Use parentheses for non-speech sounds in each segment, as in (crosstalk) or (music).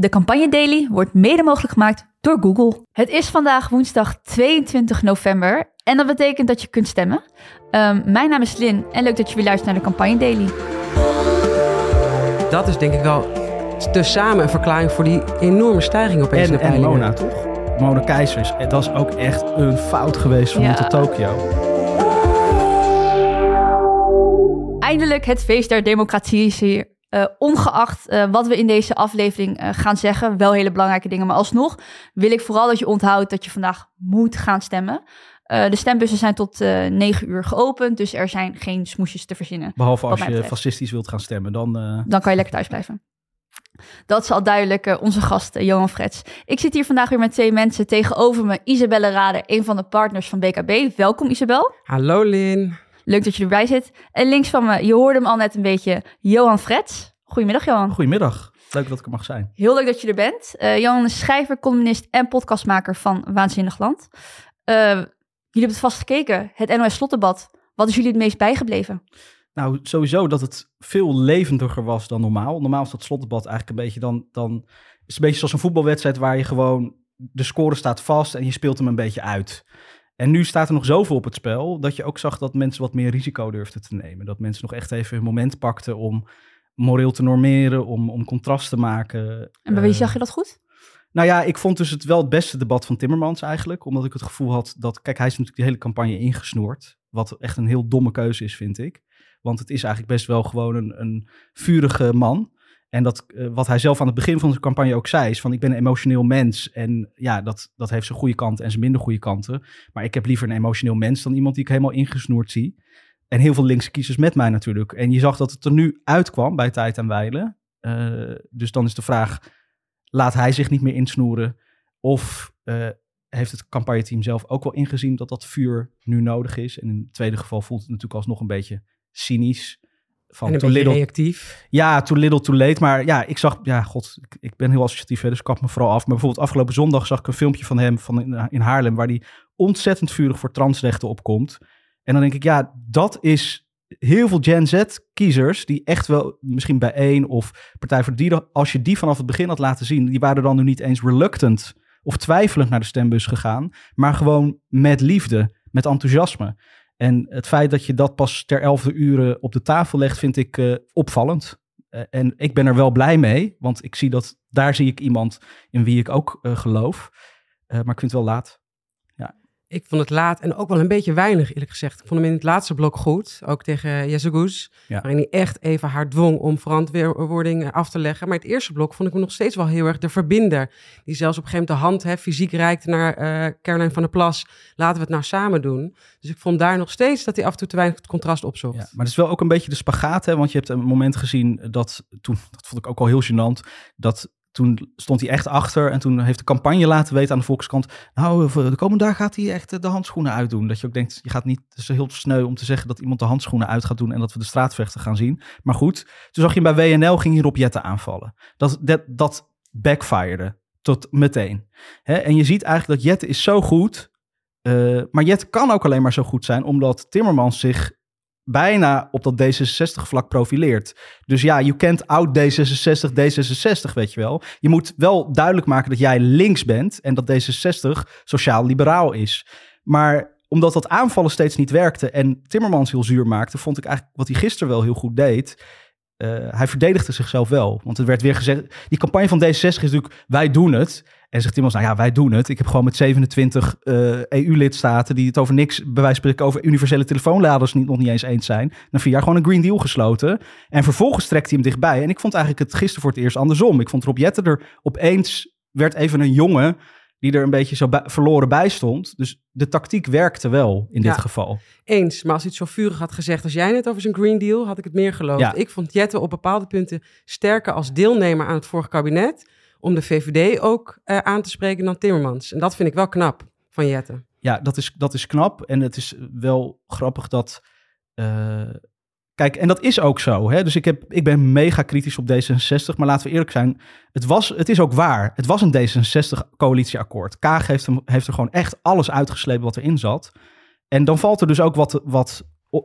De Campagne Daily wordt mede mogelijk gemaakt door Google. Het is vandaag woensdag 22 november en dat betekent dat je kunt stemmen. Um, mijn naam is Lin en leuk dat je weer luistert naar de Campagne Daily. Dat is denk ik wel tezamen een verklaring voor die enorme stijging opeens en, in de en. Mona, toch? Mona Keizers. Dat was ook echt een fout geweest van Ja. Monte Tokyo. Eindelijk het feest der democratie is hier. Eh, ongeacht eh, wat we in deze aflevering eh, gaan zeggen, wel hele belangrijke dingen, maar alsnog wil ik vooral dat je onthoudt dat je vandaag moet gaan stemmen. Eh, de stembussen zijn tot eh 9 uur geopend, dus er zijn geen smoesjes te verzinnen. Behalve als je fascistisch wilt gaan stemmen. Dan, eh, Dan kan je lekker thuis blijven. Dat is al duidelijk eh, onze gast Johan Frets. Ik zit hier vandaag weer met twee mensen tegenover me. Isabelle Rader, een van de partners van BKB. Welkom Isabel. Hallo Lin. Leuk dat je erbij zit. En links van me, je hoorde hem al net een beetje, Johan Frets. Goedemiddag Johan. goedemiddag. Leuk dat ik er mag zijn. Heel leuk dat je er bent. Eh, Johan is schrijver, columnist en podcastmaker van Waanzinnig Land. Eh, jullie hebben het vast gekeken, het NOS Slotdebat. Wat is jullie het meest bijgebleven? Nou, sowieso dat het veel levendiger was dan normaal. Normaal is dat slotdebat eigenlijk een beetje dan... dan is het een beetje zoals een voetbalwedstrijd waar je gewoon... De score staat vast en je speelt hem een beetje uit. En nu staat er nog zoveel op het spel... dat je ook zag dat mensen wat meer risico durfden te nemen. Dat mensen nog echt even hun moment pakten om moreel te normeren... om, om contrast te maken. En bij wie Eh, zag je dat goed? Nou ja, ik vond dus het wel het beste debat van Timmermans eigenlijk. Omdat ik het gevoel had dat... Kijk, hij is natuurlijk die hele campagne ingesnoerd. Wat echt een heel domme keuze is, vind ik. Want het is eigenlijk best wel gewoon een, een vurige man. En dat, eh, wat hij zelf aan het begin van zijn campagne ook zei... is van ik ben een emotioneel mens. En ja, dat, dat heeft zijn goede kanten en zijn minder goede kanten. Maar ik heb liever een emotioneel mens... dan iemand die ik helemaal ingesnoerd zie. En heel veel linkse kiezers met mij natuurlijk. En je zag dat het er nu uitkwam bij Tijd en Weilen. Eh, dus dan is de vraag laat hij zich niet meer insnoeren? Of eh, heeft het campagneteam zelf ook wel ingezien dat dat vuur nu nodig is? En in het tweede geval voelt het natuurlijk alsnog een beetje cynisch. Van En een little, reactief. ja, too little, too late. Maar ja, ik zag, ja, god, ik, ik ben heel associatief, hè, dus ik kap me vooral af. Maar bijvoorbeeld afgelopen zondag zag ik een filmpje van hem van in, in Haarlem, waar hij ontzettend vurig voor transrechten opkomt. En dan denk ik, ja, dat is heel veel Gen Z-kiezers die echt wel, misschien bij één of Partij voor de Dieren, als je die vanaf het begin had laten zien, die waren dan nu niet eens reluctant of twijfelend naar de stembus gegaan, maar gewoon met liefde, met enthousiasme. En het feit dat je dat pas ter elfde uren op de tafel legt, vind ik eh, opvallend. Eh, en ik ben er wel blij mee, want ik zie dat daar zie ik iemand in wie ik ook eh, geloof. Maar ik vind het wel laat. Ik vond het laat en ook wel een beetje weinig, eerlijk gezegd. Ik vond hem in het laatste blok goed, ook tegen Jesse Goes. Ja. Waarin hij echt even haar dwong om verantwoording eh, af te leggen. Maar het eerste blok vond ik hem nog steeds wel heel erg de verbinder. Die zelfs op een gegeven moment de hand hè, fysiek reikte naar Caroline van der Plas. Laten we het nou samen doen. Dus ik vond daar nog steeds dat hij af en toe te weinig het contrast opzocht. Ja, maar het is wel ook een beetje de spagaat, hè? want je hebt een moment gezien dat toen, dat vond ik ook al heel gênant, dat toen stond hij echt achter en toen heeft de campagne laten weten aan de Volkskrant, nou, voor de komende dag gaat hij echt eh, de handschoenen uitdoen. Dat je ook denkt, je gaat niet, is heel sneu om te zeggen dat iemand de handschoenen uit gaat doen en dat we de straatvechten gaan zien. Maar goed, toen zag je bij WNL, ging hij Rob Jetten aanvallen. Dat, dat, dat backfired tot meteen. En je ziet eigenlijk dat Jette is zo goed, eh, maar Jette kan ook alleen maar zo goed zijn omdat Timmermans zich bijna op dat D66-vlak profileert. Dus ja, you can't out D66, D66, weet je wel. Je moet wel duidelijk maken dat jij links bent en dat D66 sociaal-liberaal is. Maar omdat dat aanvallen steeds niet werkte en Timmermans heel zuur maakte, vond ik eigenlijk wat hij gisteren wel heel goed deed. eh, hij verdedigde zichzelf wel. Want er werd weer gezegd, die campagne van D66 is natuurlijk, wij doen het. En zegt Timmermans, nou ja, wij doen het. Ik heb gewoon met 27 eh, EU-lidstaten die het over niks, bij wijze van spreken, over universele telefoonladers niet, nog niet eens eens zijn. Na vier jaar gewoon een Green Deal gesloten. En vervolgens trekt hij hem dichtbij. En ik vond eigenlijk het gisteren voor het eerst andersom. Ik vond Rob Jetten er opeens, werd even een jongen die er een beetje zo bij- verloren bij stond. Dus de tactiek werkte wel in dit geval. Eens, maar als hij het zo vurig had gezegd als jij net over zijn Green Deal, had ik het meer geloofd. Ja. Ik vond Jette op bepaalde punten sterker als deelnemer aan het vorige kabinet, om de VVD ook eh, aan te spreken dan Timmermans. En dat vind ik wel knap van Jette. Ja, dat is, dat is knap. En het is wel grappig dat. eh, kijk, en dat is ook zo. Hè? Dus ik, heb, ik ben mega kritisch op D66. Maar laten we eerlijk zijn. Het, was, het is ook waar. Het was een D66-coalitieakkoord. Kaag heeft, heeft er gewoon echt alles uitgeslepen wat erin zat. En dan valt er dus ook wat, wat eh,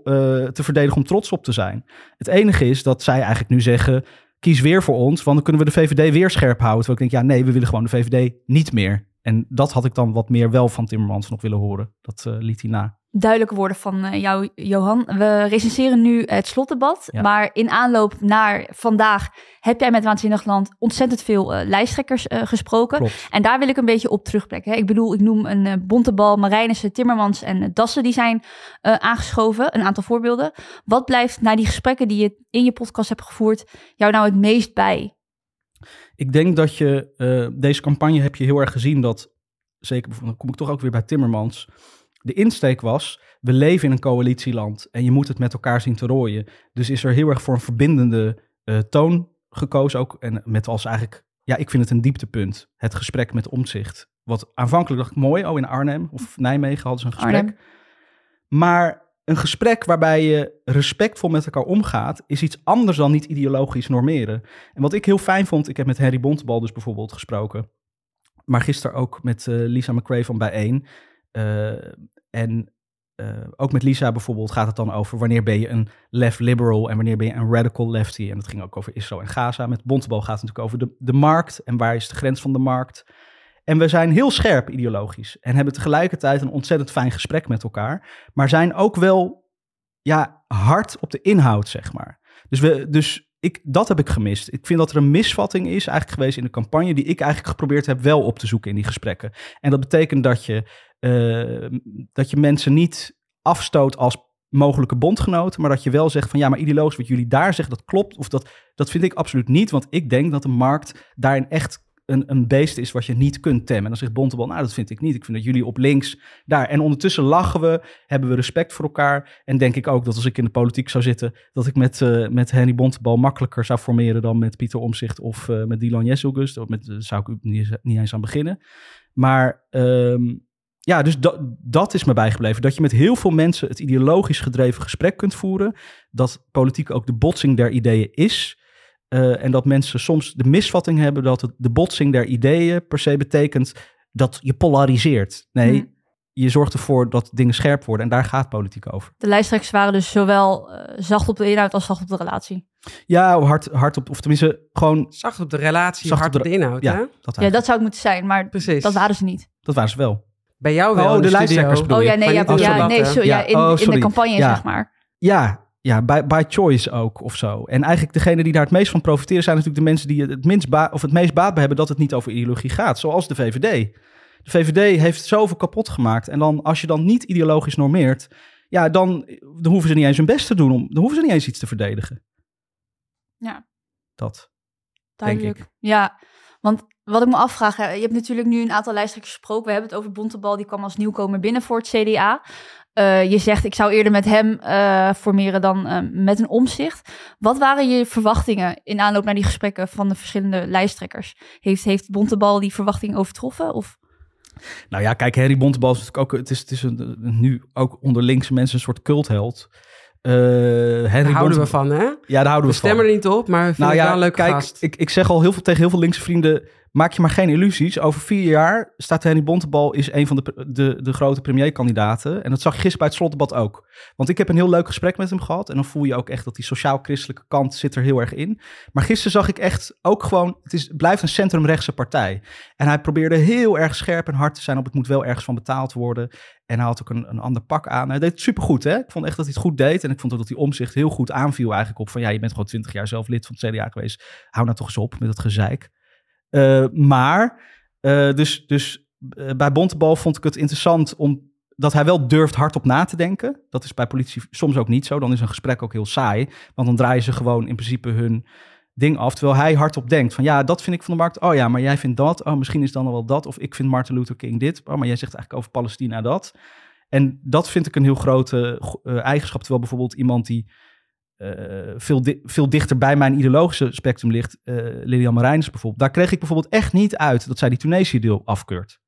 te verdedigen om trots op te zijn. Het enige is dat zij eigenlijk nu zeggen. Kies weer voor ons, want dan kunnen we de VVD weer scherp houden. Terwijl ik denk, ja nee, we willen gewoon de VVD niet meer. En dat had ik dan wat meer wel van Timmermans nog willen horen. Dat uh, liet hij na duidelijke woorden van uh, jou, Johan. We recenseren nu het slotdebat. Maar in aanloop naar vandaag heb jij met Waanzinnig Land ontzettend veel uh, lijsttrekkers uh, gesproken. En daar wil ik een beetje op terugblikken. Ik bedoel, ik noem een Bontebal, Marijnissen, Timmermans en Dassen die zijn aangeschoven. Een aantal voorbeelden. Wat blijft na die gesprekken die je in je podcast hebt gevoerd jou nou het meest bij? Ik denk dat je deze campagne heb je heel erg gezien dat, zeker dan kom ik toch ook weer bij Timmermans de insteek was, we leven in een coalitieland en je moet het met elkaar zien te rooien. Dus is er heel erg voor een verbindende uh, toon gekozen ook. En met als eigenlijk, ja, ik vind het een dieptepunt. Het gesprek met omzicht. Wat aanvankelijk dacht ik mooi, oh in Arnhem of Nijmegen hadden ze een gesprek. Arnhem. Maar een gesprek waarbij je respectvol met elkaar omgaat, is iets anders dan niet ideologisch normeren. En wat ik heel fijn vond, ik heb met Harry Bontebal dus bijvoorbeeld gesproken. Maar gisteren ook met uh, Lisa McRae van Bijeen. Uh, en uh, ook met Lisa bijvoorbeeld gaat het dan over wanneer ben je een left liberal en wanneer ben je een radical lefty. En dat ging ook over Israël en Gaza. Met Bontebal gaat het natuurlijk over de, de markt en waar is de grens van de markt. En we zijn heel scherp ideologisch en hebben tegelijkertijd een ontzettend fijn gesprek met elkaar. Maar zijn ook wel ja, hard op de inhoud, zeg maar. Dus, we, dus ik, dat heb ik gemist. Ik vind dat er een misvatting is eigenlijk geweest in de campagne, die ik eigenlijk geprobeerd heb wel op te zoeken in die gesprekken. En dat betekent dat je uh, dat je mensen niet afstoot als mogelijke bondgenoten, maar dat je wel zegt van ja, maar ideologisch wat jullie daar zeggen, dat klopt. Of dat, dat vind ik absoluut niet, want ik denk dat de markt daarin echt een, een beest is wat je niet kunt temmen. En dan zegt Bontebal, nou dat vind ik niet. Ik vind dat jullie op links daar. En ondertussen lachen we, hebben we respect voor elkaar. En denk ik ook dat als ik in de politiek zou zitten, dat ik met, uh, met Henny Bontebal makkelijker zou formeren dan met Pieter Omzicht of uh, met Dylan. Of met, zou ik niet, niet eens aan beginnen. Maar um, ja, dus dat, dat is me bijgebleven. Dat je met heel veel mensen het ideologisch gedreven gesprek kunt voeren. Dat politiek ook de botsing der ideeën is. Uh, en dat mensen soms de misvatting hebben dat het, de botsing der ideeën per se betekent dat je polariseert. Nee, hmm. je zorgt ervoor dat dingen scherp worden. En daar gaat politiek over. De lijsttrekkers waren dus zowel uh, zacht op de inhoud als zacht op de relatie. Ja, hard, hard op, of tenminste gewoon... Zacht op de relatie, zacht hard op de, inhoud, ja, Dat ja, dat zou het moeten zijn, maar Precies. dat waren ze niet. Dat waren ze wel. Bij jou wel. Oh, de, lijsttrekkers Oh ja, nee, ja, ja, nee zo, ja. in, oh, in de campagne, zeg maar. Ja, ja, by, by choice ook of zo. En eigenlijk degene die daar het meest van profiteren zijn natuurlijk de mensen die het, minst ba of het meest baat bij hebben dat het niet over ideologie gaat. Zoals de VVD. De VVD heeft zoveel kapot gemaakt. En dan als je dan niet ideologisch normeert, ja, dan, dan hoeven ze niet eens hun best te doen. Om, dan hoeven ze niet eens iets te verdedigen. Ja. Dat. Duidelijk. Ja, want wat ik me afvraag, je hebt natuurlijk nu een aantal lijsttrekkers gesproken. We hebben het over Bontebal, die kwam als nieuwkomer binnen voor het CDA. Uh, eh, je zegt, ik zou eerder met hem uh, formeren dan uh, met een omzicht. Wat waren je verwachtingen in aanloop naar die gesprekken van de verschillende lijsttrekkers? Heeft, heeft Bontebal die verwachting overtroffen? Of? Nou ja, kijk, Harry Bontebal is natuurlijk ook, het is, het is een, nu ook onder linkse mensen een soort cultheld. Uh, Henry daar houden we van, hè? Ja, daar houden we, we stemmen er niet op, maar vind nou ja, wel een leuk kijk, Ik, ik zeg al heel veel tegen heel veel linkse vrienden maak je maar geen illusies. Over vier jaar staat Henny Bontebal is een van de, de, de grote premierkandidaten. En dat zag je gisteren bij het slotdebat ook. Want ik heb een heel leuk gesprek met hem gehad. En dan voel je ook echt dat die sociaal-christelijke kant zit er heel erg in. Maar gisteren zag ik echt ook gewoon... Het is, blijft een centrumrechtse partij. En hij probeerde heel erg scherp en hard te zijn op het moet wel ergens van betaald worden. En hij had ook een, een ander pak aan. Hij deed supergoed, hè? Ik vond echt dat hij het goed deed. En ik vond ook dat hij omzicht heel goed aanviel eigenlijk op van... ja, je bent gewoon twintig jaar zelf lid van het CDA geweest. Hou nou toch eens op met dat gezeik. Uh, maar, uh, dus, dus uh, bij Bontebal vond ik het interessant om dat hij wel durft hardop na te denken. Dat is bij politie soms ook niet zo. Dan is een gesprek ook heel saai. Want dan draaien ze gewoon in principe hun ding af. Terwijl hij hardop denkt van ja, dat vind ik van de markt. Oh ja, maar jij vindt dat. Oh, misschien is dan wel dat. Of ik vind Martin Luther King dit. Oh, maar jij zegt eigenlijk over Palestina dat. En dat vind ik een heel grote eigenschap. Terwijl bijvoorbeeld iemand die uh, veel, veel dichter bij mijn ideologische spectrum ligt, uh, Lilian Marijns bijvoorbeeld. Daar kreeg ik bijvoorbeeld echt niet uit dat zij die Tunesië-deal afkeurt.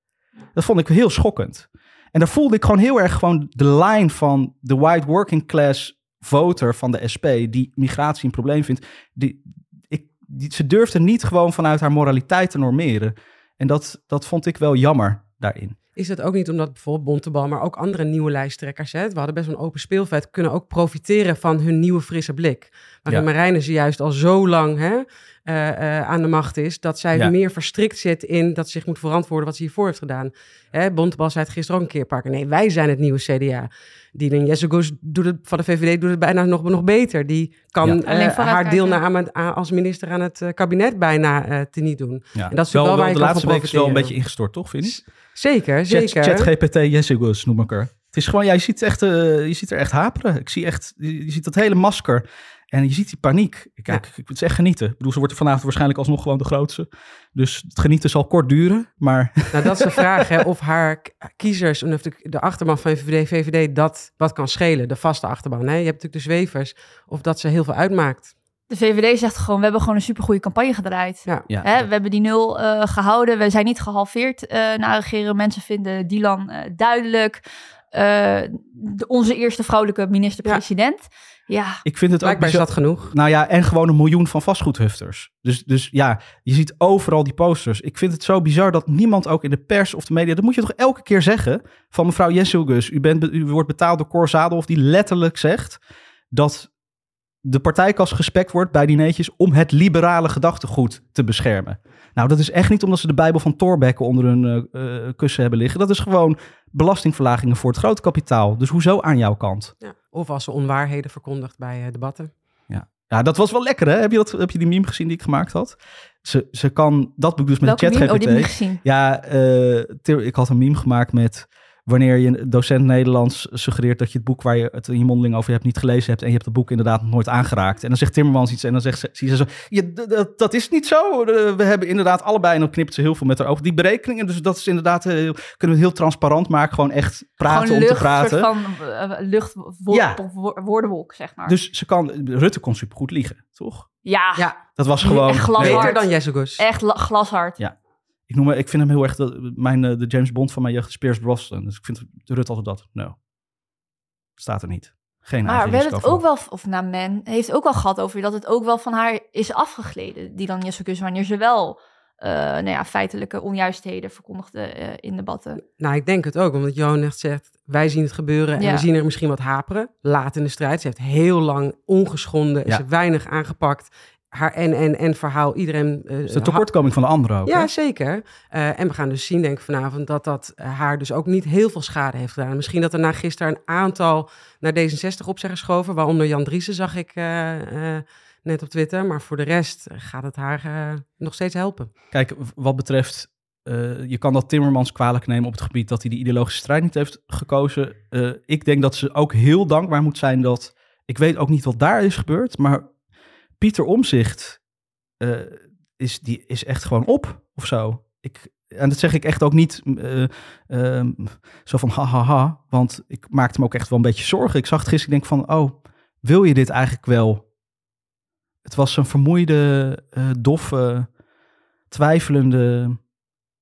Dat vond ik heel schokkend. En daar voelde ik gewoon heel erg gewoon de line van de white working class voter van de SP, die migratie een probleem vindt. Die, ik, die, ze durfde niet gewoon vanuit haar moraliteit te normeren. En dat, dat vond ik wel jammer daarin. Is het ook niet omdat bijvoorbeeld Bontebal, maar ook andere nieuwe lijsttrekkers, hè, we hadden best wel een open speelveld, kunnen ook profiteren van hun nieuwe frisse blik. Waarin Ja. Marijnen ze juist al zo lang hè, eh, eh, aan de macht is, dat zij Ja. meer verstrikt zit in dat ze zich moet verantwoorden wat ze hiervoor heeft gedaan. Hè, Bontebal zei het gisteren ook een keer pakken. Nee, wij zijn het nieuwe CDA. Die en Jesse Goes doet het van de VVD doet het bijna nog, nog beter. Die kan Ja. eh, haar deelname aan- als minister aan het kabinet bijna eh teniet doen. Ja. En dat is wel waar je de laatste week is wel een beetje ingestort, toch, vind je? Zeker, Chat, zeker. ChatGPT Jessicus noem ik er. Het is gewoon, ja, je ziet, echt, eh, je ziet er echt haperen. Ik zie echt, je, je ziet dat hele masker. En je ziet die paniek. Kijk, ik, het is echt genieten. Ik bedoel, ze wordt vanavond waarschijnlijk alsnog gewoon de grootste. Dus het genieten zal kort duren. Maar (laughs) Nou, dat is de vraag, hè, of haar kiezers, en of de, de achterban van VVD, VVD dat wat kan schelen, de vaste achterban. Hè? Je hebt natuurlijk de zwevers, of dat ze heel veel uitmaakt. De VVD zegt gewoon, we hebben gewoon een supergoeie campagne gedraaid. Ja. ja, Hè, we hebben die nul eh, gehouden. We zijn niet gehalveerd eh na regeren. Mensen vinden Dylan eh, duidelijk. Eh, de- onze eerste vrouwelijke minister-president. Ja. ik vind het ook is bizar- dat genoeg. Nou ja, en gewoon een miljoen van vastgoedhufters. Dus, dus ja, je ziet overal die posters. Ik vind het zo bizar dat niemand ook in de pers of de media... dat moet je toch elke keer zeggen van mevrouw Jesselgus. U, bent, be- u wordt betaald door Cor Zadelhoff die letterlijk zegt... dat de partijkas gespekt wordt bij dineetjes... om het liberale gedachtegoed te beschermen. Nou, dat is echt niet omdat ze de Bijbel van Thorbecke onder hun eh, eh, kussen hebben liggen. Dat is gewoon belastingverlagingen voor het grote kapitaal. Dus hoezo aan jouw kant? Ja. Of als ze onwaarheden verkondigt bij eh, debatten. Ja, dat was wel lekker, hè? Heb je, dat, heb je die meme gezien die ik gemaakt had? Ze, ze kan, dat bedoel ik dus met Welke de meme? Oh, die heb ik ChatGPT. niet gezien. ja, eh, ik had een meme gemaakt met wanneer je een docent Nederlands suggereert dat je het boek waar je het in je mondeling over hebt niet gelezen hebt en je hebt het boek inderdaad nog nooit aangeraakt. En dan zegt Timmermans iets en dan zegt ze, zie je zo, ja, dat is niet zo. Eh, We hebben inderdaad allebei, en dan knipt ze heel veel met haar ogen, die berekeningen. Dus dat is inderdaad, eh, kunnen we het heel transparant maken, gewoon echt praten Gewoon om te praten. soort van eh, lucht, wo- Ja. woordenwolk, zeg maar. Dus ze kan, Rutte kon supergoed liegen, toch? ja, Ja, Dat was gewoon... echt glashard. beter dan Jesse Gus. echt la- glashard. Ja. Ik, noem, hem- ik vind hem heel erg, de, mijn, eh, de James Bond van mijn jeugd Pierce Brosnan. Dus ik vind de Rutte altijd dat. No. Staat er niet. Geen Maar eigen we hebben het ook wel, of nou men, heeft ook wel gehad over dat het ook wel van haar is afgegleden. Die dan Jessekus, wanneer ze wel eh, nou ja, feitelijke onjuistheden verkondigde eh, in debatten. Nou, ik denk het ook, omdat Johan echt zegt, wij zien het gebeuren en Ja. we zien er misschien wat haperen. Laat in de strijd. Ze heeft heel lang ongeschonden, Ja. ze heeft weinig aangepakt. Haar en, en, en verhaal, iedereen... eh, de tekortkoming van de anderen ook. Ja, hè? zeker. Eh, en we gaan dus zien, denk ik, vanavond dat dat eh, haar dus ook niet heel veel schade heeft gedaan. Misschien dat er na gisteren een aantal naar D66 op zijn geschoven, waaronder Jan Driessen zag ik eh, eh, net op Twitter. Maar voor de rest eh, gaat het haar eh, nog steeds helpen. Kijk, wat betreft, eh, je kan dat Timmermans kwalijk nemen op het gebied dat hij die ideologische strijd niet heeft gekozen. Eh, ik denk dat ze ook heel dankbaar moet zijn dat, ik weet ook niet wat daar is gebeurd, maar Pieter Omzicht is, die is echt gewoon op of zo. Ik, en dat zeg ik echt ook niet eh, ehm, zo van ha, ha, ha, want ik maakte me ook echt wel een beetje zorgen. Ik zag het gisteren, ik denk van, oh, wil je dit eigenlijk wel? Het was een vermoeide, eh, doffe, twijfelende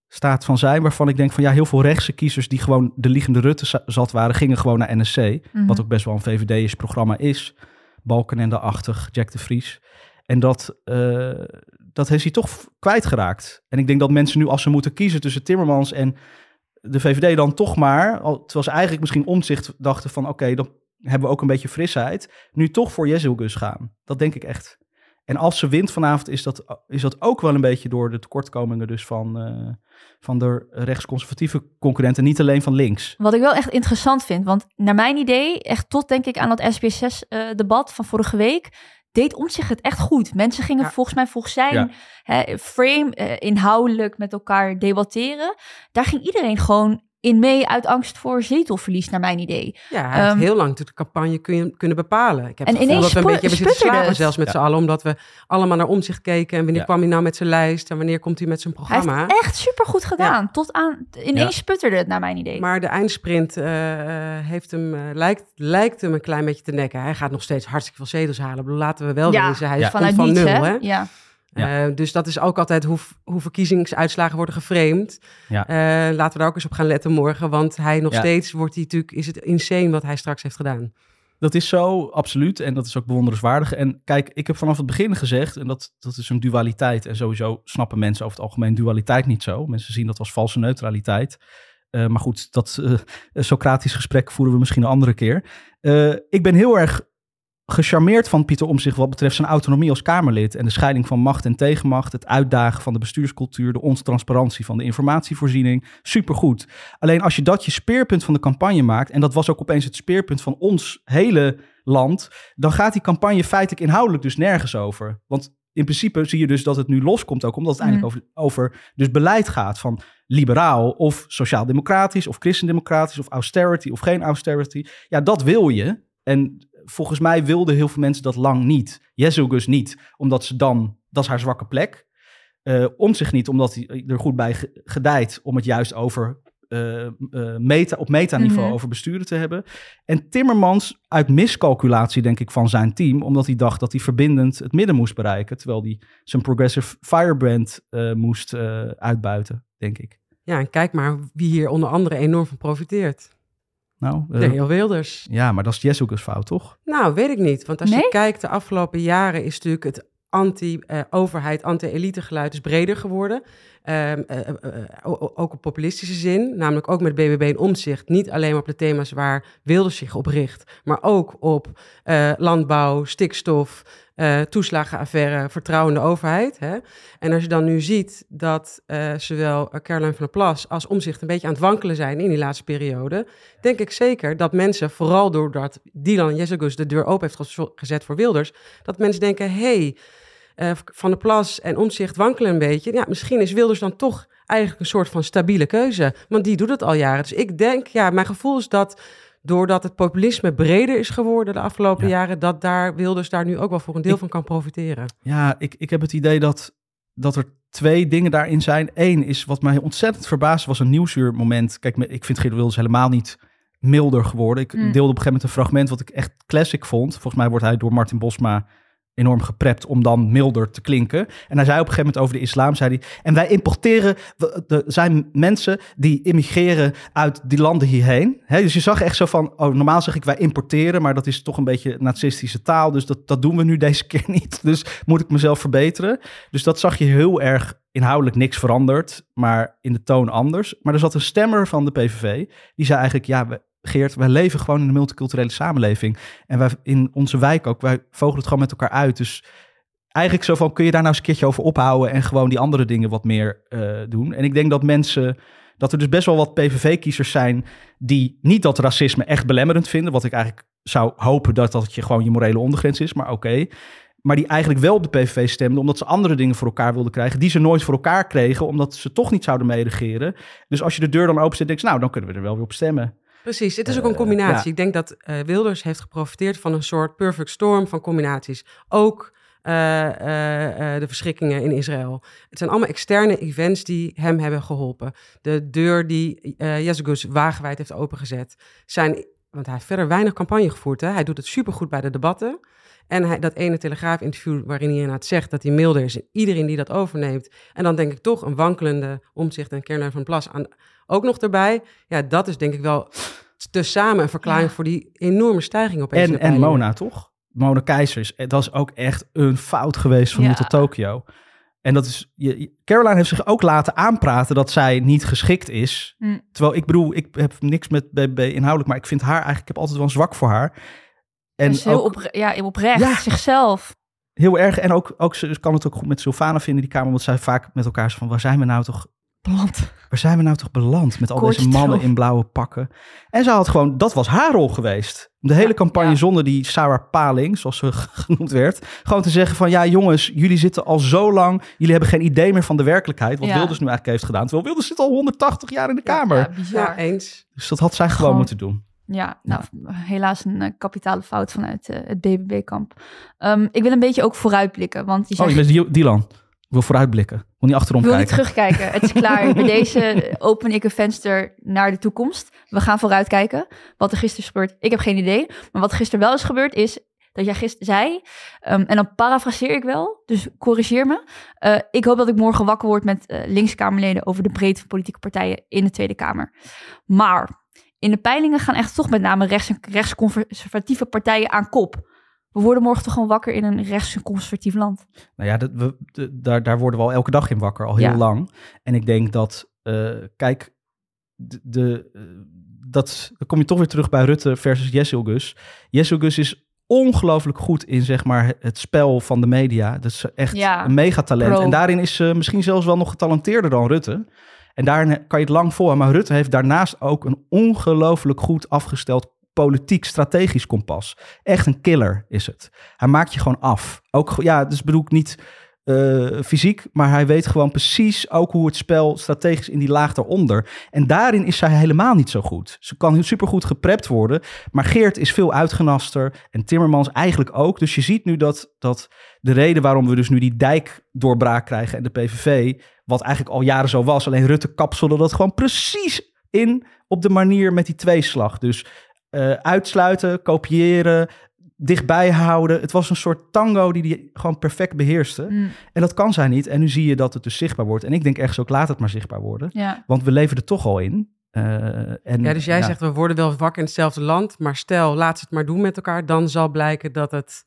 staat van zijn, waarvan ik denk van ja, heel veel rechtse kiezers die gewoon de liegende Rutte za- zat waren, gingen gewoon naar NSC, Mhm. wat ook best wel een VVD-is programma is, Balkenende-achtig, Jack de Vries. En dat, eh, dat heeft hij toch kwijtgeraakt. En ik denk dat mensen nu, als ze moeten kiezen tussen Timmermans en de VVD, dan toch maar, terwijl ze eigenlijk misschien omzicht dachten van oké, dan hebben we ook een beetje frisheid, nu toch voor Jezelgus gaan. Dat denk ik echt. En als ze wint vanavond, is dat, is dat ook wel een beetje door de tekortkomingen dus van, eh, van de rechtsconservatieve concurrenten, niet alleen van links. Wat ik wel echt interessant vind, want naar mijn idee, echt tot denk ik aan dat SBS6-debat van vorige week, deed Omtzigt het echt goed. Mensen gingen Ja. volgens mij volgens zijn Ja. hè, frame eh, inhoudelijk met elkaar debatteren. Daar ging iedereen gewoon in mee uit angst voor zetelverlies, naar mijn idee. Ja, hij heeft Ehm, heel lang de campagne kun je, kunnen bepalen. Ik heb En het gevoel ineens dat we een beetje hebben zitten slapen het. zelfs met Ja. z'n allen, omdat we allemaal naar omzicht keken. En wanneer Ja. kwam hij nou met zijn lijst en wanneer komt hij met zijn Hij programma? heeft echt supergoed gedaan. Tot aan, ineens Ja. sputterde het, naar mijn idee. Maar de eindsprint eh, eh, heeft hem, eh, lijkt, lijkt hem een klein beetje te nekken. Hij gaat nog steeds hartstikke veel zetels halen. Ik bedoel, laten we wel Ja, wezen, hij ja. is van niets, nul. hè? Hè? Ja. Ja. Eh, dus dat is ook altijd hoe, hoe verkiezingsuitslagen worden geframed. Ja. Eh, laten we daar ook eens op gaan letten morgen. Want hij nog Ja. steeds wordt hij natuurlijk, is het insane wat hij straks heeft gedaan. Dat is zo, absoluut. En dat is ook bewonderenswaardig. En kijk, ik heb vanaf het begin gezegd, en dat, dat is een dualiteit. En sowieso snappen mensen over het algemeen dualiteit niet zo. Mensen zien dat als valse neutraliteit. Eh, maar goed, dat Socratisch gesprek voeren we misschien een andere keer. Ik ben heel erg gecharmeerd van Pieter Omtzigt wat betreft zijn autonomie als Kamerlid en de scheiding van macht en tegenmacht, het uitdagen van de bestuurscultuur, de ontransparantie van de informatievoorziening. Supergoed. Alleen als je dat je speerpunt van de campagne maakt, en dat was ook opeens het speerpunt van ons hele land, dan gaat die campagne feitelijk inhoudelijk dus nergens over. Want in principe zie je dus dat het nu loskomt ook, omdat het eindelijk over, over dus beleid gaat van liberaal of sociaal-democratisch of christendemocratisch of austerity of geen austerity. Ja, dat wil je. En volgens mij wilden heel veel mensen dat lang niet. Jezus niet, omdat ze dan, dat is haar zwakke plek. Uh, om zich niet, omdat hij er goed bij gedijt om het juist over uh, uh, meta, op metaniveau mm -hmm. over besturen te hebben. En Timmermans uit miscalculatie, denk ik, van zijn team, omdat hij dacht dat hij verbindend het midden moest bereiken, terwijl hij zijn progressive firebrand uh, moest uitbuiten, denk ik. Ja, en kijk maar wie hier onder andere enorm van profiteert. Nou, de heel Wilders. Ja, maar dat is Jesuke's fout, toch? Nou, weet ik niet. Want als nee? je kijkt, de afgelopen jaren is natuurlijk het anti-overheid, anti-elite geluid is breder geworden. Um, uh, uh, ook op populistische zin, namelijk ook met BBB en omzicht. Niet alleen maar op de thema's waar Wilders zich op richt, maar ook op uh, landbouw, stikstof, toeslagenaffaire, vertrouwende overheid. Hè? En als je dan nu ziet dat zowel Caroline van der Plas als omzicht een beetje aan het wankelen zijn in die laatste periode, denk ik zeker dat mensen, vooral doordat Dylan Jezegus de deur open heeft gezet voor Wilders, dat mensen denken, hey, uh, Van der Plas en Omzicht wankelen een beetje. Ja, misschien is Wilders dan toch eigenlijk een soort van stabiele keuze. Want die doet het al jaren. Dus ik denk, ja, mijn gevoel is dat doordat het populisme breder is geworden de afgelopen ja. jaren, dat daar Wilders daar nu ook wel voor een deel ik, van kan profiteren. Ja, ik, ik heb het idee dat, dat er twee dingen daarin zijn. Eén is wat mij ontzettend verbaasde, was een nieuwsuurmoment. Kijk, ik vind Geert Wilders helemaal niet milder geworden. Ik mm. deelde op een gegeven moment een fragment wat ik echt classic vond. Volgens mij wordt hij door Martin Bosma enorm geprept om dan milder te klinken. En hij zei op een gegeven moment over de islam, zei hij... en wij importeren, er zijn mensen die immigreren uit die landen hierheen. He, dus je zag echt zo van, oh, normaal zeg ik wij importeren... maar dat is toch een beetje nazistische taal, dus dat, dat doen we nu deze (laughs) keer niet. Dus moet ik mezelf verbeteren. Dus dat zag je heel erg inhoudelijk niks veranderd, maar in de toon anders. Maar er zat een stemmer van de PVV, die zei eigenlijk... ja, we, Geert, wij leven gewoon in een multiculturele samenleving. En wij in onze wijk ook, wij vogelen het gewoon met elkaar uit. Dus eigenlijk zo van, kun je daar nou eens een keertje over ophouden en gewoon die andere dingen wat meer uh, doen. En ik denk dat mensen, dat er dus best wel wat PVV-kiezers zijn die niet dat racisme echt belemmerend vinden. Wat ik eigenlijk zou hopen dat dat je gewoon je morele ondergrens is, maar oké. Maar die eigenlijk wel op de PVV stemden omdat ze andere dingen voor elkaar wilden krijgen. Die ze nooit voor elkaar kregen, omdat ze toch niet zouden meeregeren. Dus als je de deur dan open zet, denk je, nou, dan kunnen we er wel weer op stemmen. Precies, het is ook een combinatie. Ja. Ik denk dat uh, Wilders heeft geprofiteerd van een soort perfect storm van combinaties. Ook uh, uh, de verschrikkingen in Israël. Het zijn allemaal externe events die hem hebben geholpen. De deur die uh, Jezus wagenwijd heeft opengezet, zijn, want hij heeft verder weinig campagne gevoerd. Hè? Hij doet het supergoed bij de debatten. En hij, dat ene Telegraaf-interview waarin hij inderdaad zegt dat hij milder is. En iedereen die dat overneemt. En dan denk ik toch een wankelende omzicht en Caroline van Plas aan, ook nog erbij. Ja, dat is denk ik wel tezamen een verklaring voor die enorme stijging op En, en Mona, toch? Mona Keizers. Dat is ook echt een fout geweest van ja. tot Tokio. En dat is, je, Caroline heeft zich ook laten aanpraten dat zij niet geschikt is. Mm. Terwijl ik bedoel, ik heb niks met BBB inhoudelijk, maar ik vind haar eigenlijk, ik heb altijd wel een zwak voor haar. En heel ook, op, ja, oprecht, ja, zichzelf. Heel erg. En ook, ook ze kan het ook goed met Sylvana vinden, die kamer, want zij vaak met elkaar van, waar zijn we nou toch beland? Waar zijn we nou toch beland met al deze mannen in blauwe pakken? En ze had gewoon, dat was haar rol geweest. De hele campagne ja. zonder die Sarah Paling, zoals ze (laughs) genoemd werd. Gewoon te zeggen van, ja jongens, jullie zitten al zo lang. Jullie hebben geen idee meer van de werkelijkheid. Wat ja. Wilders nu eigenlijk heeft gedaan. Terwijl Wilders zit al 180 jaar in de Kamer. Ja, bizar. eens. Dus dat had zij gewoon, gewoon moeten doen. Ja, nou, helaas een uh, kapitale fout vanuit uh, het BBB-kamp. Um, ik wil een beetje ook vooruitblikken, want... Die oh, je bent Dylan. Ik wil vooruitblikken. Ik wil niet achterom kijken. Ik wil niet terugkijken. Het is klaar. (laughs) Bij deze open ik een venster naar de toekomst. We gaan vooruitkijken. Wat er gisteren is gebeurd, ik heb geen idee. Maar wat gisteren wel is gebeurd, is dat jij gisteren zei, um, en dan parafraseer ik wel, dus corrigeer me. Uh, ik hoop dat ik morgen wakker word met linkskamerleden over de breedte van politieke partijen in de Tweede Kamer. Maar in de peilingen gaan echt toch met name rechts- en rechtsconservatieve partijen aan kop. We worden morgen toch gewoon wakker in een rechts- en conservatief land. Nou ja, dat, we, de, daar, daar worden we al elke dag in wakker, al heel ja. lang. En ik denk dat, uh, kijk, de, de, eh, dat, dan kom je toch weer terug bij Rutte versus Jesselgus. Jesselgus is ongelooflijk goed in zeg maar, het spel van de media. Dat is echt Ja, een megatalent. pro. En daarin is ze misschien zelfs wel nog getalenteerder dan Rutte. En daarin kan je het lang voor. Maar Rutte heeft daarnaast ook een ongelooflijk goed afgesteld politiek strategisch kompas. Echt een killer is het. Hij maakt je gewoon af. Ook, ja, dus bedoel ik niet eh, fysiek, maar hij weet gewoon precies ook hoe het spel strategisch in die laag daaronder. En daarin is zij helemaal niet zo goed. Ze kan supergoed geprept worden, maar Geert is veel uitgenaster en Timmermans eigenlijk ook. Dus je ziet nu dat, dat de reden waarom we dus nu die dijkdoorbraak krijgen en de PVV, wat eigenlijk al jaren zo was, alleen Rutte kapselde dat gewoon precies in op de manier met die tweeslag. Dus eh, uitsluiten, kopiëren, dichtbij houden. Het was een soort tango die hij gewoon perfect beheerste. Mm, En dat kan zij niet. En nu zie je dat het dus zichtbaar wordt. En ik denk ergens ook, laat het maar zichtbaar worden. ja. Want we leven er toch al in. Eh, en, Ja, dus jij zegt we worden wel wakker in hetzelfde land, maar stel, laat ze het maar doen met elkaar, dan zal blijken dat het,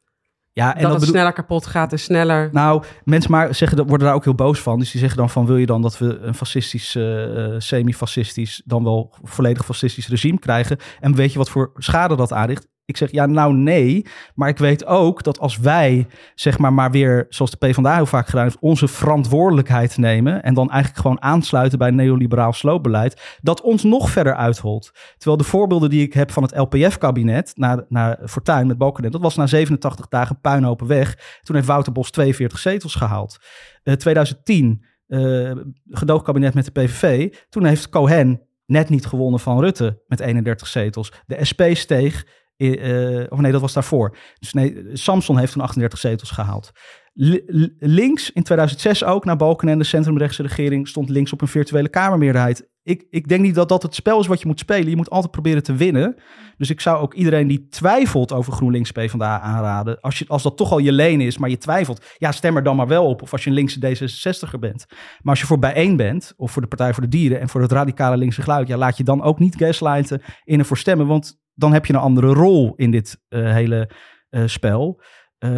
ja, en dat dat het bedoel- sneller kapot gaat en sneller. Nou, mensen maar zeggen, dat- worden daar ook heel boos van. Dus die zeggen dan van, wil je dan dat we een fascistisch, eh, eh, semi-fascistisch, dan wel volledig fascistisch regime krijgen? En weet je wat voor schade dat aanricht? Ik zeg, ja, nou nee. Maar ik weet ook dat als wij, zeg maar, maar weer, zoals de PvdA heel vaak gedaan heeft, onze verantwoordelijkheid nemen en dan eigenlijk gewoon aansluiten bij neoliberaal sloopbeleid, dat ons nog verder uitholt. Terwijl de voorbeelden die ik heb van het LPF-kabinet, naar, naar Fortuyn met Balkenende, dat was na 87 dagen puinhopen weg. Toen heeft Wouter Bos 42 zetels gehaald. Eh 2010, eh gedoogkabinet met de PVV. Toen heeft Cohen net niet gewonnen van Rutte met 31 zetels. De SP steeg, eh, of nee, dat was daarvoor. Dus nee, Samson heeft toen 38 zetels gehaald. Li- li- links in 2006 ook, na Balkenende, de centrumrechtse regering, stond links op een virtuele kamermeerderheid. Ik, ik denk niet dat dat het spel is wat je moet spelen. Je moet altijd proberen te winnen. Dus ik zou ook iedereen die twijfelt over GroenLinks PvdA aanraden. Als, je, als dat toch al je leen is, maar je twijfelt. Ja, stem er dan maar wel op. Of als je een linkse D66er bent. Maar als je voor bijeen bent, of voor de Partij voor de Dieren... en voor het radicale linkse geluid... ja, laat je dan ook niet gaslighten in ervoor stemmen. Want dan heb je een andere rol in dit eh, hele eh, spel. Eh,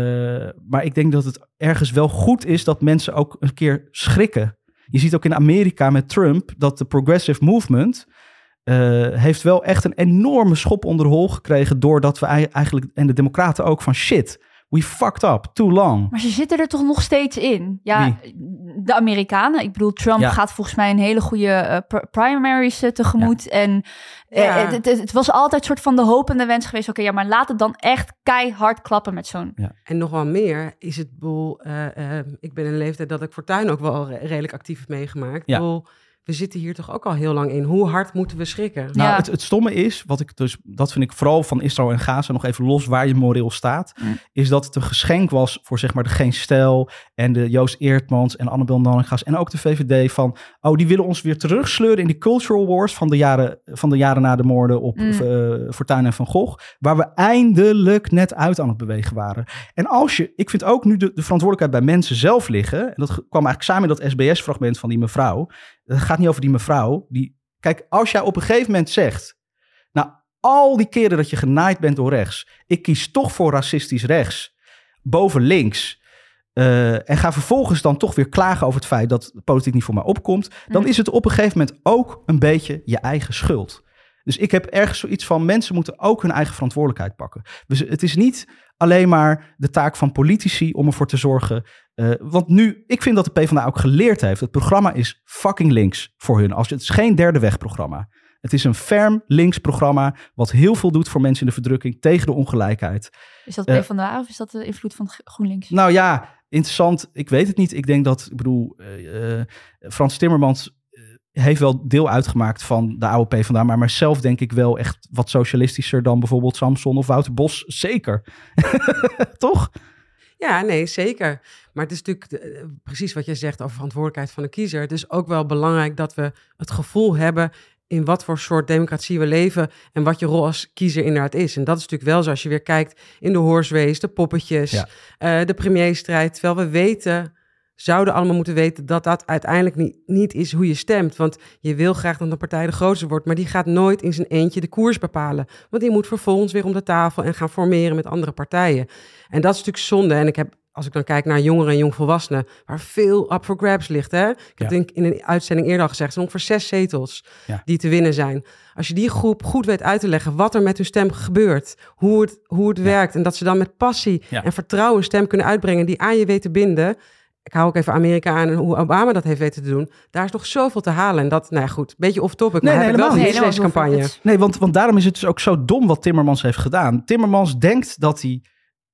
maar ik denk dat het ergens wel goed is dat mensen ook een keer schrikken. Je ziet ook in Amerika met Trump dat de progressive movement heeft wel echt een enorme schop onder de hol gekregen doordat we ei- eigenlijk en de democraten ook van shit, we fucked up too long. Maar ze zitten er toch nog steeds in? Ja, de Amerikanen. Ik bedoel, Trump Ja. gaat volgens mij een hele goede eh, pr- primaries eh, tegemoet. En eh, Ja. het, het, het was altijd soort van de hoop en de wens geweest. Oké, ja, maar laat het dan echt keihard klappen met zo'n... En nog wel meer is het boel. ik ben in een leeftijd dat ik Fortuin ook wel re- redelijk actief heb meegemaakt. Ja. Ik bedoel, we zitten hier toch ook al heel lang in. Hoe hard moeten we schrikken? Nou, Ja. het, het stomme is, wat ik dus, dat vind ik vooral van Israël en Gaza, nog even los waar je moreel staat, Mm. is dat het een geschenk was voor zeg maar de Geen Stijl en de Joost Eertmans en Annabel Nanninga's en ook de VVD van, oh, die willen ons weer terugsleuren in die cultural wars van de jaren, van de jaren na de moorden op Mm. eh, Fortuyn en Van Gogh, waar we eindelijk net uit aan het bewegen waren. En als je, ik vind ook nu de, de verantwoordelijkheid bij mensen zelf liggen, en dat kwam eigenlijk samen in dat SBS-fragment van die mevrouw, het gaat niet over die mevrouw, die, kijk, als jij op een gegeven moment zegt, nou, al die keren dat je genaaid bent door rechts, ik kies toch voor racistisch rechts, boven links, eh, en ga vervolgens dan toch weer klagen over het feit dat de politiek niet voor mij opkomt, dan Mm. is het op een gegeven moment ook een beetje je eigen schuld. Dus ik heb ergens zoiets van mensen moeten ook hun eigen verantwoordelijkheid pakken. Dus het is niet alleen maar de taak van politici om ervoor te zorgen. eh, want nu, ik vind dat de PvdA ook geleerd heeft. Het programma is fucking links voor hun. Als het is geen derde weg programma. Het is een ferm links programma wat heel veel doet voor mensen in de verdrukking tegen de ongelijkheid. Is dat Eh, PvdA of is dat de invloed van GroenLinks? Nou ja, interessant. Ik weet het niet. Ik denk dat, ik bedoel, eh, eh, Frans Timmermans eh, heeft wel deel uitgemaakt van de oude PvdA, maar mijzelf denk ik wel echt wat socialistischer dan bijvoorbeeld Samson of Wouter Bos. Zeker. (laughs) Toch? Ja, nee, zeker. Maar het is natuurlijk eh, precies wat jij zegt over verantwoordelijkheid van de kiezer. Het is ook wel belangrijk dat we het gevoel hebben in wat voor soort democratie we leven en wat je rol als kiezer inderdaad is. En dat is natuurlijk wel zo als je weer kijkt in de horse race, de poppetjes, Ja. eh, de premierstrijd. Terwijl we weten, zouden allemaal moeten weten dat dat uiteindelijk niet, niet is hoe je stemt. Want je wil graag dat een partij de grootste wordt, maar die gaat nooit in zijn eentje de koers bepalen. Want die moet vervolgens weer om de tafel en gaan formeren met andere partijen. En dat is natuurlijk zonde. En ik heb als ik dan kijk naar jongeren en jongvolwassenen, waar veel up for grabs ligt. Hè? Ik heb Ja. denk in een uitzending eerder al gezegd, er ongeveer zes zetels Ja. die te winnen zijn. Als je die groep goed weet uit te leggen wat er met hun stem gebeurt, hoe het, hoe het werkt en dat ze dan met passie en vertrouwen een stem kunnen uitbrengen die aan je weet te binden. Ik hou ook even Amerika aan en hoe Obama dat heeft weten te doen. Daar is nog zoveel te halen. En dat, nou ja, goed, beetje off topic, maar Nee, nee, helemaal niet. deze campagne. Nee, want, want daarom is het dus ook zo dom wat Timmermans heeft gedaan. Timmermans denkt dat hij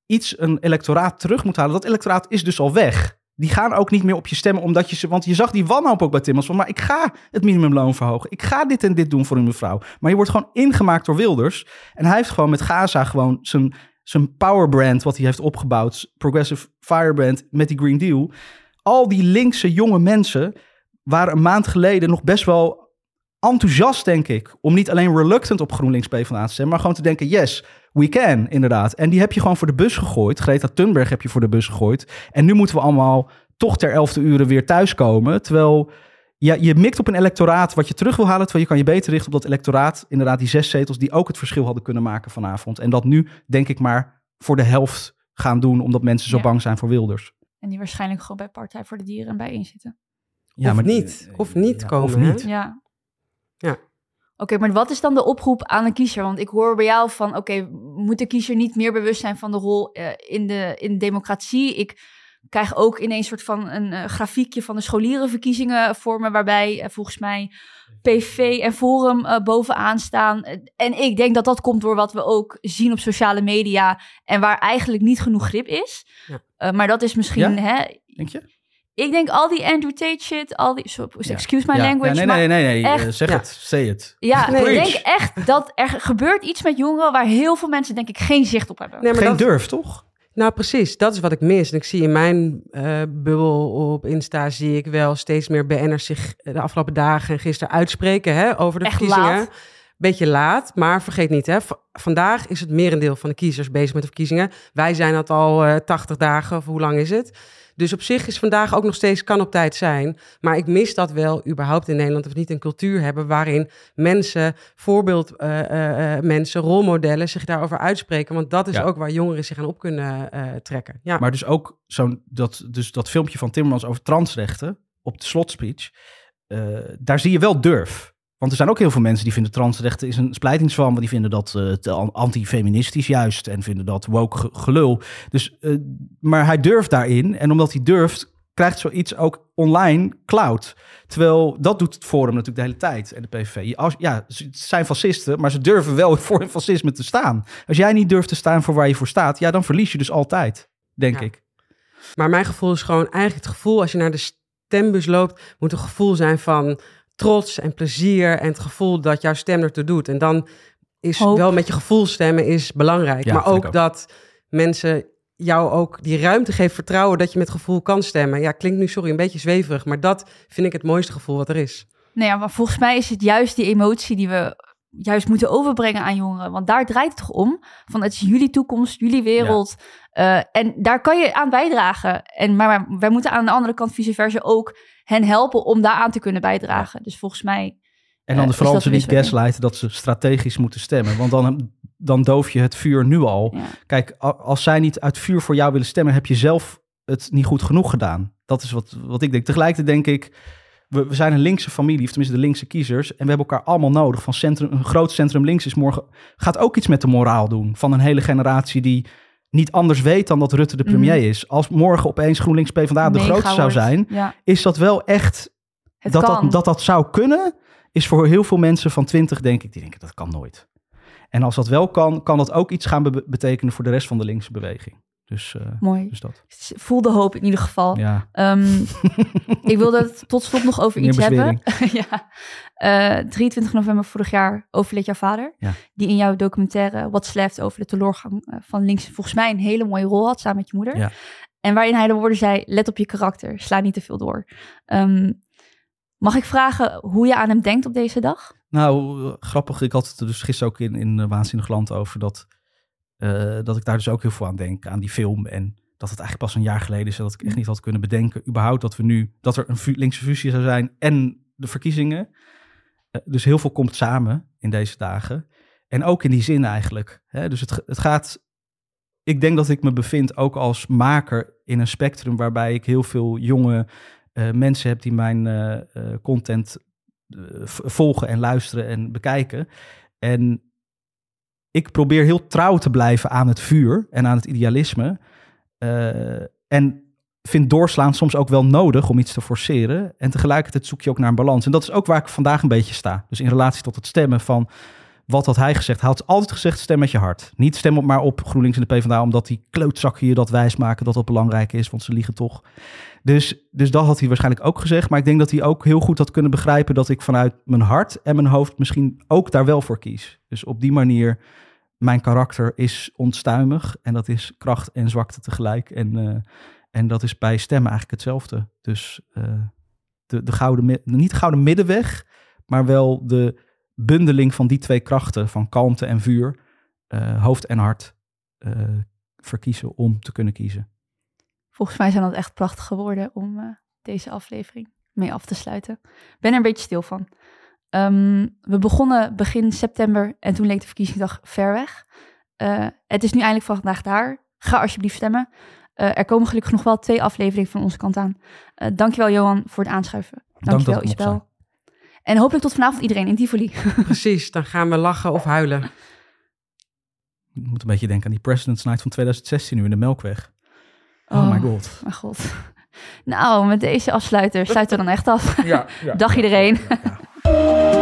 iets, een electoraat terug moet halen. Dat electoraat is dus al weg. Die gaan ook niet meer op je stemmen, omdat je ze... Want je zag die wanhoop ook bij Timmermans van... maar ik ga het minimumloon verhogen. Ik ga dit en dit doen voor u mevrouw. Maar je wordt gewoon ingemaakt door Wilders. En hij heeft gewoon met Gaza gewoon zijn, zijn powerbrand... wat hij heeft opgebouwd, Progressive Firebrand met die Green Deal... al die linkse jonge mensen waren een maand geleden nog best wel enthousiast, denk ik, om niet alleen reluctant op GroenLinks PvdA te stemmen, maar gewoon te denken, yes, we can, inderdaad. En die heb je gewoon voor de bus gegooid. Greta Thunberg heb je voor de bus gegooid. En nu moeten we allemaal toch ter elfde uren weer thuiskomen, terwijl... Ja, je mikt op een electoraat wat je terug wil halen, terwijl je kan je beter richten op dat electoraat, inderdaad die zes zetels die ook het verschil hadden kunnen maken vanavond. En dat nu, denk ik maar, voor de helft gaan doen, omdat mensen zo Ja. bang zijn voor Wilders. En die waarschijnlijk gewoon bij Partij voor de Dieren bijeen zitten. Ja, Of maar niet. Of niet ja, komen, Of niet. Ja. Ja. Oké, maar wat is dan de oproep aan de kiezer? Want ik hoor bij jou van, oké, moet de kiezer niet meer bewust zijn van de rol eh, in, de, in de democratie? Ik krijg ook ineens soort van een eh, grafiekje van de scholierenverkiezingen voor me, waarbij eh, volgens mij PV en Forum eh, bovenaan staan. En ik denk dat dat komt door wat we ook zien op sociale media en waar eigenlijk niet genoeg grip is. Ja. Eh, maar dat is misschien, Ja? hè, Denk je? ik denk al die Andrew Tate shit, al die, excuse my Ja. language, Ja, nee, maar nee, nee, nee, echt- zeg Ja. het, say it. ja, Nee. ik denk echt dat er gebeurt iets met jongeren waar heel veel mensen denk ik geen zicht op hebben. Nee, maar Geen dat- durf, toch? Nou, precies. Dat is wat ik mis. En ik zie in mijn eh, bubbel op Insta... zie ik wel steeds meer BN'ers zich de afgelopen dagen en gisteren uitspreken... Hè, over de Echt verkiezingen. laat. Beetje laat, maar vergeet niet... Hè, v- vandaag is het merendeel van de kiezers bezig met de verkiezingen. Wij zijn dat al eh 80 dagen, of hoe lang is het? Dus op zich is vandaag ook nog steeds kan op tijd zijn. Maar ik mis dat wel überhaupt in Nederland... dat we niet een cultuur hebben waarin mensen, voorbeeld eh, eh, eh, mensen, rolmodellen... zich daarover uitspreken. Want dat is Ja. ook waar jongeren zich aan op kunnen trekken. Ja. Maar dus ook zo'n dat, dus dat filmpje van Timmermans over transrechten op de slotspeech. daar zie je wel durf. Want er zijn ook heel veel mensen die vinden transrechten is een splijtingsvorm. Die vinden dat an- anti-feministisch juist. En vinden dat woke ge- gelul. Dus, eh, maar hij durft daarin. En omdat hij durft, krijgt zoiets ook online cloud. Terwijl dat doet het Forum natuurlijk de hele tijd. En de PVV. Als, ja, ze zijn fascisten, maar ze durven wel (laughs) voor hun fascisme te staan. Als jij niet durft te staan voor waar je voor staat, ja, dan verlies je dus altijd, denk Ja. ik. Maar mijn gevoel is gewoon eigenlijk het gevoel als je naar de stembus loopt, moet een gevoel zijn van trots en plezier en het gevoel dat jouw stem ertoe doet. En dan is Hoop. wel met je gevoel stemmen is belangrijk. Ja, maar ook, ook. dat mensen jou ook die ruimte geven, vertrouwen dat je met gevoel kan stemmen. Ja, klinkt nu sorry een beetje zweverig, maar dat vind ik het mooiste gevoel wat er is. Nou ja, maar volgens mij is het juist die emotie die we juist moeten overbrengen aan jongeren. Want daar draait het toch om. Van het is jullie toekomst, jullie wereld. Eh, en daar kan je aan bijdragen. En, maar wij moeten aan de andere kant vice versa ook hen helpen om daaraan te kunnen bijdragen. Dus volgens mij... En dan Eh, de Fransen weer? gaslighten dat ze strategisch moeten stemmen. Want dan, dan doof je het vuur nu al. Ja. Kijk, als zij niet uit vuur voor jou willen stemmen, heb je zelf het niet goed genoeg gedaan. Dat is wat, wat ik denk. Tegelijkertijd denk ik, we, we zijn een linkse familie, of tenminste de linkse kiezers. En we hebben elkaar allemaal nodig. Van centrum, een groot centrum links is morgen, gaat ook iets met de moraal doen. Van een hele generatie die niet anders weet dan dat Rutte de premier Mhm. is. Als morgen opeens GroenLinks PvdA de Mega grootste zou zijn, Ja, is dat wel echt dat, dat, dat dat zou kunnen, is voor heel veel mensen van 20, denk ik, die denken dat kan nooit. En als dat wel kan, kan dat ook iets gaan be- betekenen voor de rest van de linkse beweging. Dus, eh, Mooi. dus dat. Voel de hoop in ieder geval. Ja. Ehm, (laughs) ik wilde het tot slot nog over iets hebben. (laughs) ja. Eh, 23 november vorig jaar overleed jouw vader. Ja. Die in jouw documentaire What's Left over de teleurgang eh, van links volgens mij een hele mooie rol had samen met je moeder. Ja. En waarin hij de woorden zei, let op je karakter, sla niet te veel door. Ehm, mag ik vragen hoe je aan hem denkt op deze dag? Nou, eh, grappig. Ik had het er dus gisteren ook in, in eh, Waanzinnig Land over dat, eh, dat ik daar dus ook heel veel aan denk, aan die film. En dat het eigenlijk pas een jaar geleden is dat ik echt niet had kunnen bedenken, überhaupt dat we nu, dat er een linkse fusie zou zijn en de verkiezingen. Eh, dus heel veel komt samen in deze dagen. En ook in die zin eigenlijk. Hè? Dus het, het gaat, ik denk dat ik me bevind ook als maker in een spectrum waarbij ik heel veel jonge eh, mensen heb die mijn content volgen en luisteren en bekijken. En ik probeer heel trouw te blijven aan het vuur en aan het idealisme. Eh, en vind doorslaan soms ook wel nodig om iets te forceren. En tegelijkertijd zoek je ook naar een balans. En dat is ook waar ik vandaag een beetje sta. Dus in relatie tot het stemmen van wat had hij gezegd? Hij had altijd gezegd stem met je hart. Niet stem op maar op GroenLinks en de PvdA omdat die klootzakken je dat wijs maken dat dat belangrijk is, want ze liegen toch. Dus, dus dat had hij waarschijnlijk ook gezegd. Maar ik denk dat hij ook heel goed had kunnen begrijpen dat ik vanuit mijn hart en mijn hoofd misschien ook daar wel voor kies. Dus op die manier, mijn karakter is onstuimig en dat is kracht en zwakte tegelijk. En, eh, en dat is bij stemmen eigenlijk hetzelfde. Dus eh, de, de gouden, niet de gouden middenweg, maar wel de bundeling van die twee krachten, van kalmte en vuur, eh, hoofd en hart, verkiezen om te kunnen kiezen. Volgens mij zijn dat echt prachtige woorden om deze aflevering mee af te sluiten. Ik ben er een beetje stil van. Ehm, we begonnen begin september en toen leek de verkiezingsdag ver weg. Eh, het is nu eindelijk vandaag daar. Ga alsjeblieft stemmen. Eh, er komen gelukkig nog wel twee afleveringen van onze kant aan. Uh, dankjewel Johan voor het aanschuiven. Dankjewel mocht Isabel. En hopelijk tot vanavond iedereen in Tivoli. (laughs) Precies, dan gaan we lachen of huilen. Ik moet een beetje denken aan die President's Night van 2016 nu in de Melkweg. Oh, my god. Mijn god. (laughs) Nou, met deze afsluiter sluiten we dan echt af. Ja, ja, (laughs) Dag iedereen. ja, ja. Bye.